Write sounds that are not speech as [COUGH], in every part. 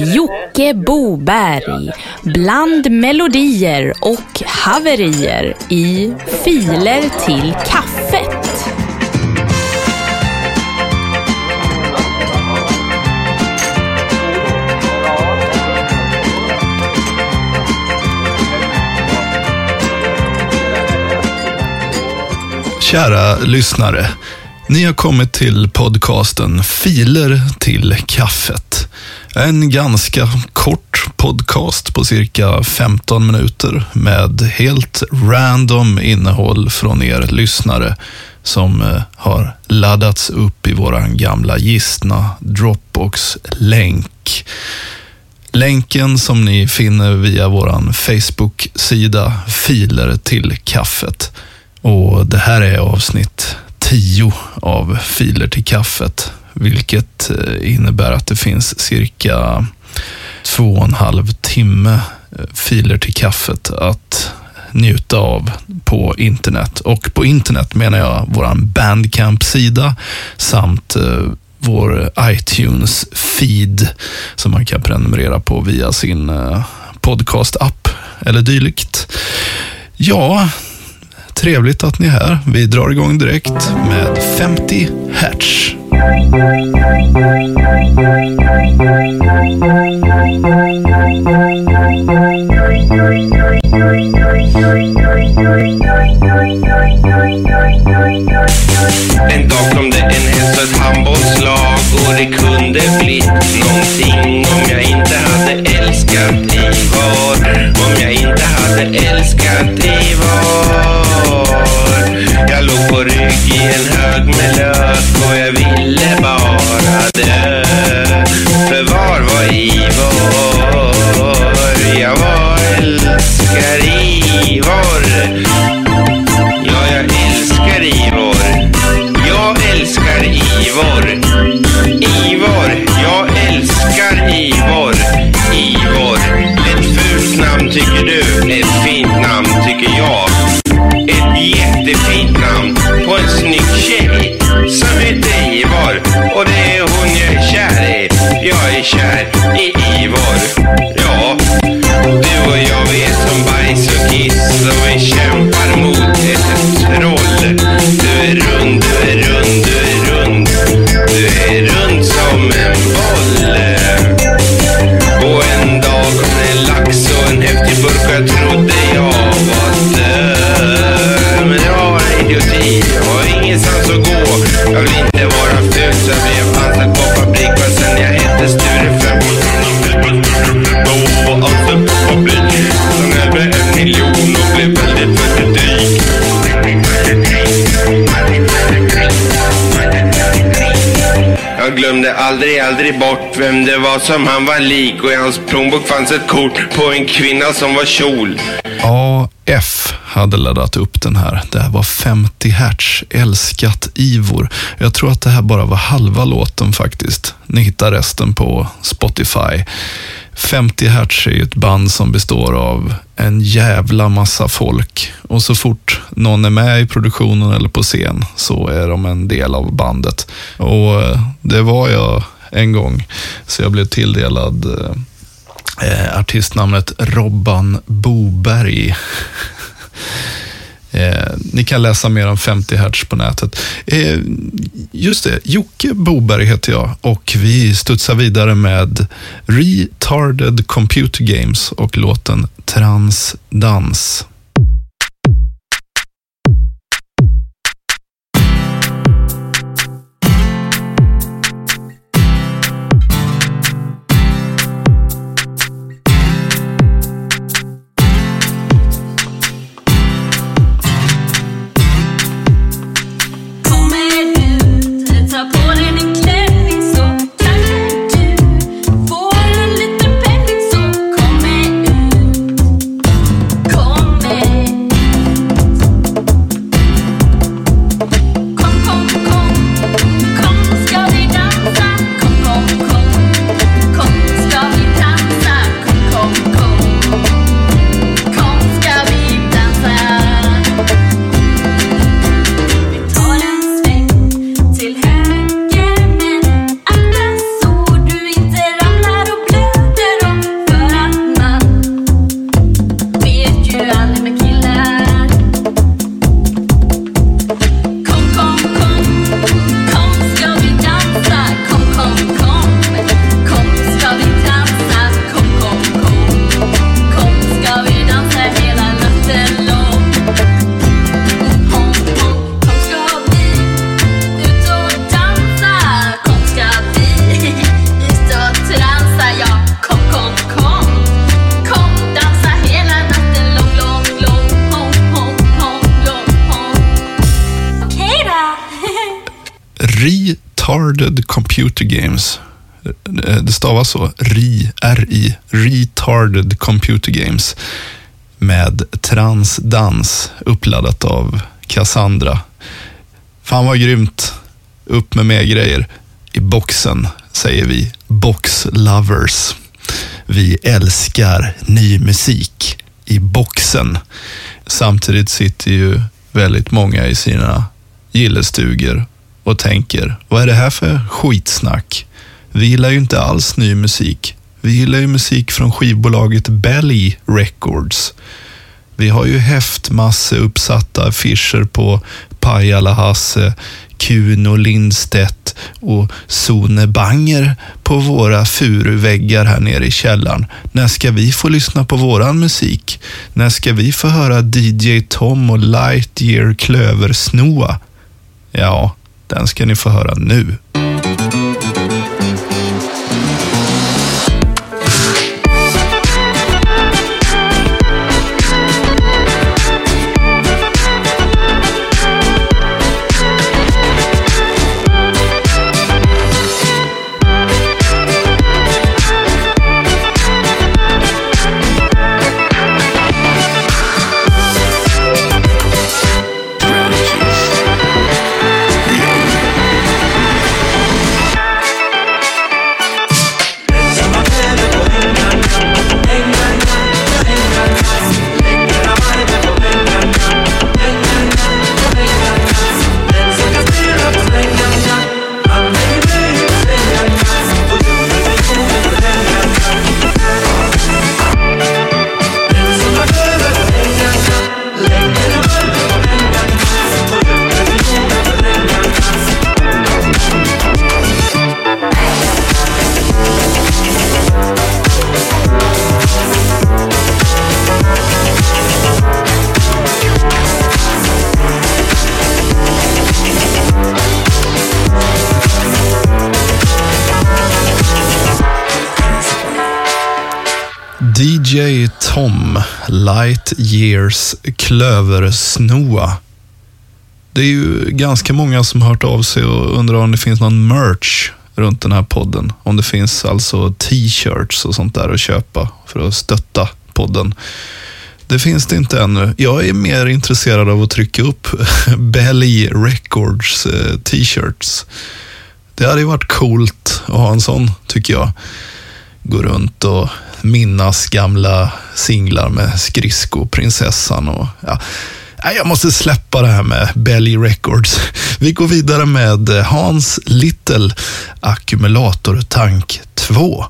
Jocke Boberg bland melodier och haverier i Filer till kaffet. Kära lyssnare. Ni har kommit till podcasten Filer till kaffet. En ganska kort podcast på cirka 15 minuter med helt random innehåll från er lyssnare som eh, har laddats upp i våran gamla gistna Dropbox-länk. Länken som ni finner via våran Facebook-sida Filer till kaffet. Och Det här är avsnitt 10 av Filer till kaffet, vilket eh, innebär att det finns cirka två och en halv timme eh, filer till kaffet att njuta av på internet. Och på internet menar jag vår Bandcamp-sida samt eh, vår iTunes-feed som man kan prenumerera på via sin podcast-app eller dylikt. Ja, Trevligt att ni är här. Vi drar igång direkt med 50 Hertz. En dag kom det en häst och ett handbollslag var som han var lik och i hans plånbok fanns ett kort på en kvinna som var kjol. AF hade laddat upp den här. Det här var 50 Hertz, Älskat Ivor. Jag tror att det här bara var halva låten faktiskt. Ni hittar resten på Spotify. 50 Hertz är ju ett band som består av en jävla massa folk. Och så fort någon är med i produktionen eller på scen så är de en del av bandet. Och eh, det var jag en gång. Så jag blev tilldelad eh, artistnamnet Robban Boberg. [LAUGHS] Eh, ni kan läsa mer om 50 Hertz på nätet. Eh, just det, Jocke Boberg heter jag och vi studsar vidare med Retarded Computer Games och låten Transdans. Retarded Computer Games. Det stavas så. RI, R-I, Retarded Computer Games. Med transdans uppladdat av Cassandra. Fan vad grymt. Upp med mer grejer. I boxen säger vi box lovers. Vi älskar ny musik i boxen. Samtidigt sitter ju väldigt många i sina gillestugor och tänker, vad är det här för skitsnack? Vi gillar ju inte alls ny musik. Vi gillar ju musik från skivbolaget Belly Records. Vi har ju häftmasse uppsatta affischer på Pajala-Hasse, Kuno Lindstedt och Sone Banger på våra furuväggar här nere i källaren. När ska vi få lyssna på våran musik? När ska vi få höra DJ Tom och Lightyear Klöversnoa? Ja, den ska ni få höra nu. Tom, Light Years Klöversnoa. Det är ju ganska många som har hört av sig och undrar om det finns någon merch runt den här podden. Om det finns alltså t-shirts och sånt där att köpa för att stötta podden. Det finns det inte ännu. Jag är mer intresserad av att trycka upp [LAUGHS] Belly e Records eh, t-shirts. Det hade ju varit coolt att ha en sån, tycker jag. Gå runt och minnas gamla singlar med Skridskoprinsessan och ja. Jag måste släppa det här med Belly Records. Vi går vidare med Hans Little Ackumulatortank 2.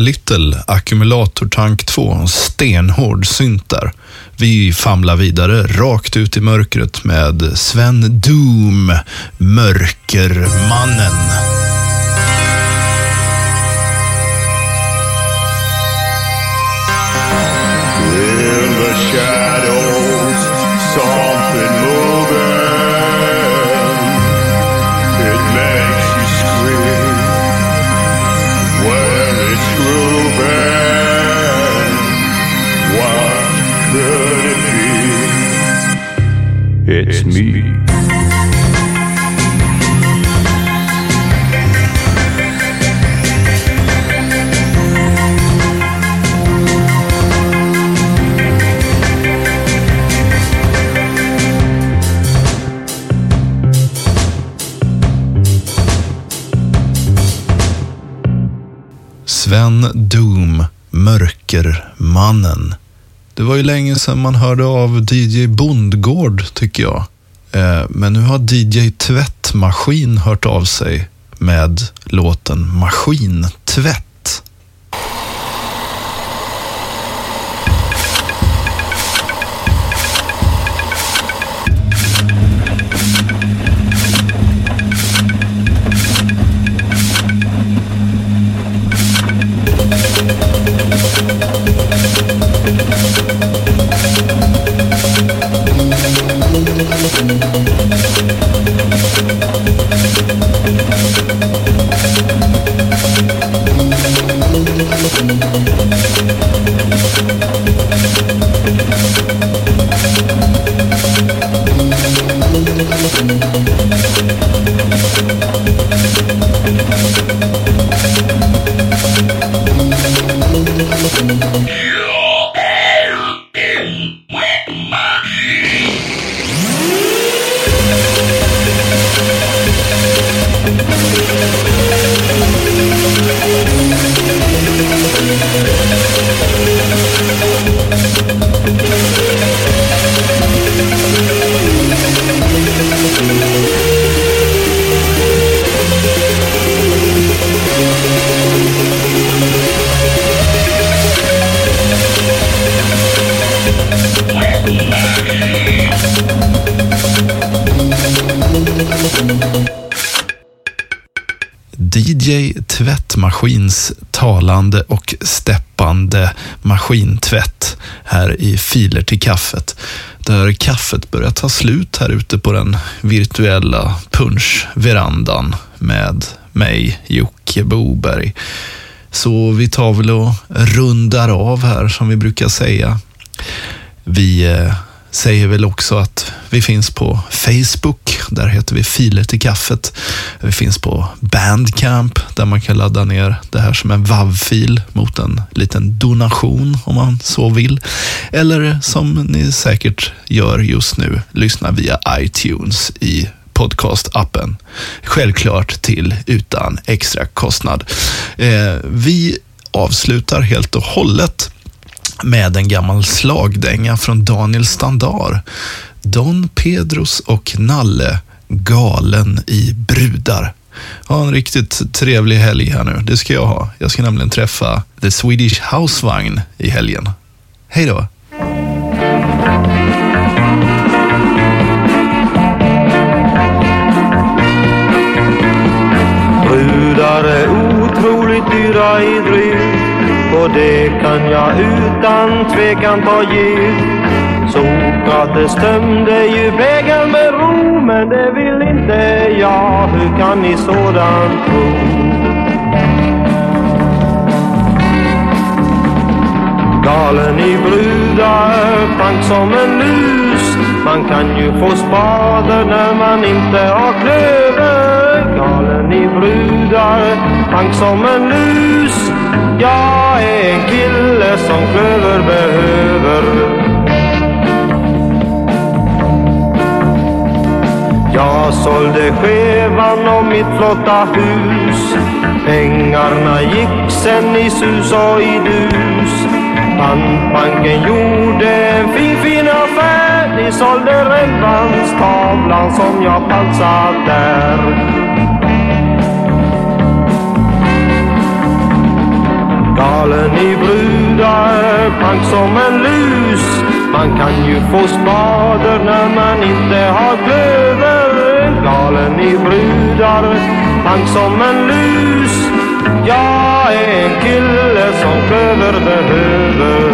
Little, Ackumulatortank 2, stenhård synt där. Vi famlar vidare rakt ut i mörkret med Sven Doom, Mörkermannen. It's me. Sven Doom, Mörkermannen. Det var ju länge sedan man hörde av DJ Bondgård, tycker jag. Eh, men nu har DJ Tvättmaskin hört av sig med låten Maskintvätt. DJ Tvättmaskins talande och steppande maskintvätt här i Filer till kaffet. Där kaffet börjar ta slut här ute på den virtuella punschverandan med mig, Jocke Boberg. Så vi tar väl och rundar av här som vi brukar säga. Vi eh, säger väl också att vi finns på Facebook. Där heter vi Filer till kaffet. Vi finns på Bandcamp där man kan ladda ner det här som en WAV-fil mot en liten donation om man så vill. Eller som ni säkert gör just nu, lyssna via iTunes i podcastappen. Självklart till utan extra kostnad. Eh, vi avslutar helt och hållet med en gammal slagdänga från Daniel Standar. Don Pedros och Nalle, galen i brudar. Ha en riktigt trevlig helg här nu. Det ska jag ha. Jag ska nämligen träffa The Swedish Housevagn i helgen. Hej då! Brudar är otroligt dyra i drift och det kan jag utan tvekan ta gift. Sokrates tömde ju vägen med ro men det vill inte jag. Hur kan ni sådant tro? Galen i brudar, frank som en lus. Man kan ju få spader när man inte har klöver. Galen i brudar, frank som en lus. Jag är en kille som klöver behöver. Jag sålde skevan och mitt flotta hus. Pengarna gick sen i sus och i dus. Pantbanken gjorde en fin, fin affär. De sålde Rembrandtstavlan som jag pansat där. Galen i brudar, pank som en lus. Man kan ju få spader när man inte har klöver. Galen i brudar, pank som en lus. Jag är en kille som klöver behöver.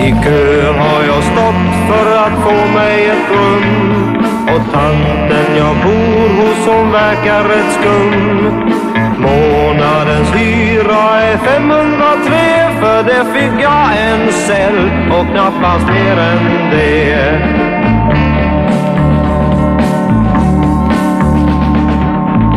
I kö har jag stått för att få mig ett rum och tanten jag bor hos hon verkar rätt skum. Månadens hyra är 503 för det fick jag en cell och knappast mer än det.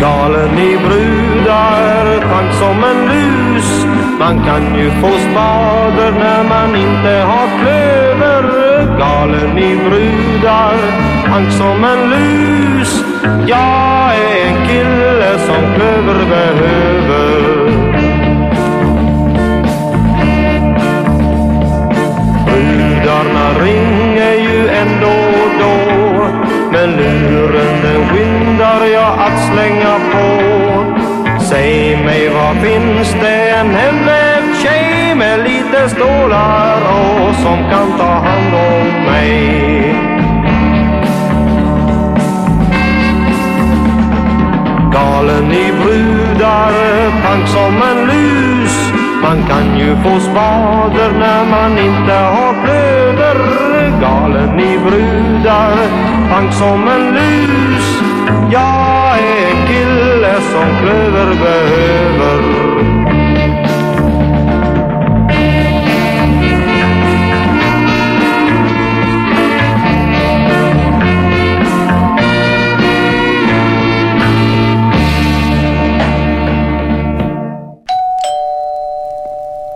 Galen i brudar, tank som en lus. Man kan ju få spader när man inte har klöver. Galen i brudar, tank som en lus. Jag är en kille som klöver behöver. Brudarna ringer ju ändå då Men luren den skyndar jag att slänga på Säg mig var finns det en hemvävd tjej med lite stålar och som kan ta hand om mig. Galen i brudar, pank som en lus. Man kan ju få spader när man inte har klöver Galen i brudar, pank som en lus. Jag är en kille som klöver behöver.